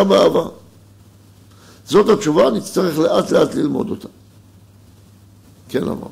זכתה באהבה. זאת התשובה, נצטרך לאט לאט ללמוד אותה. כן, אמר.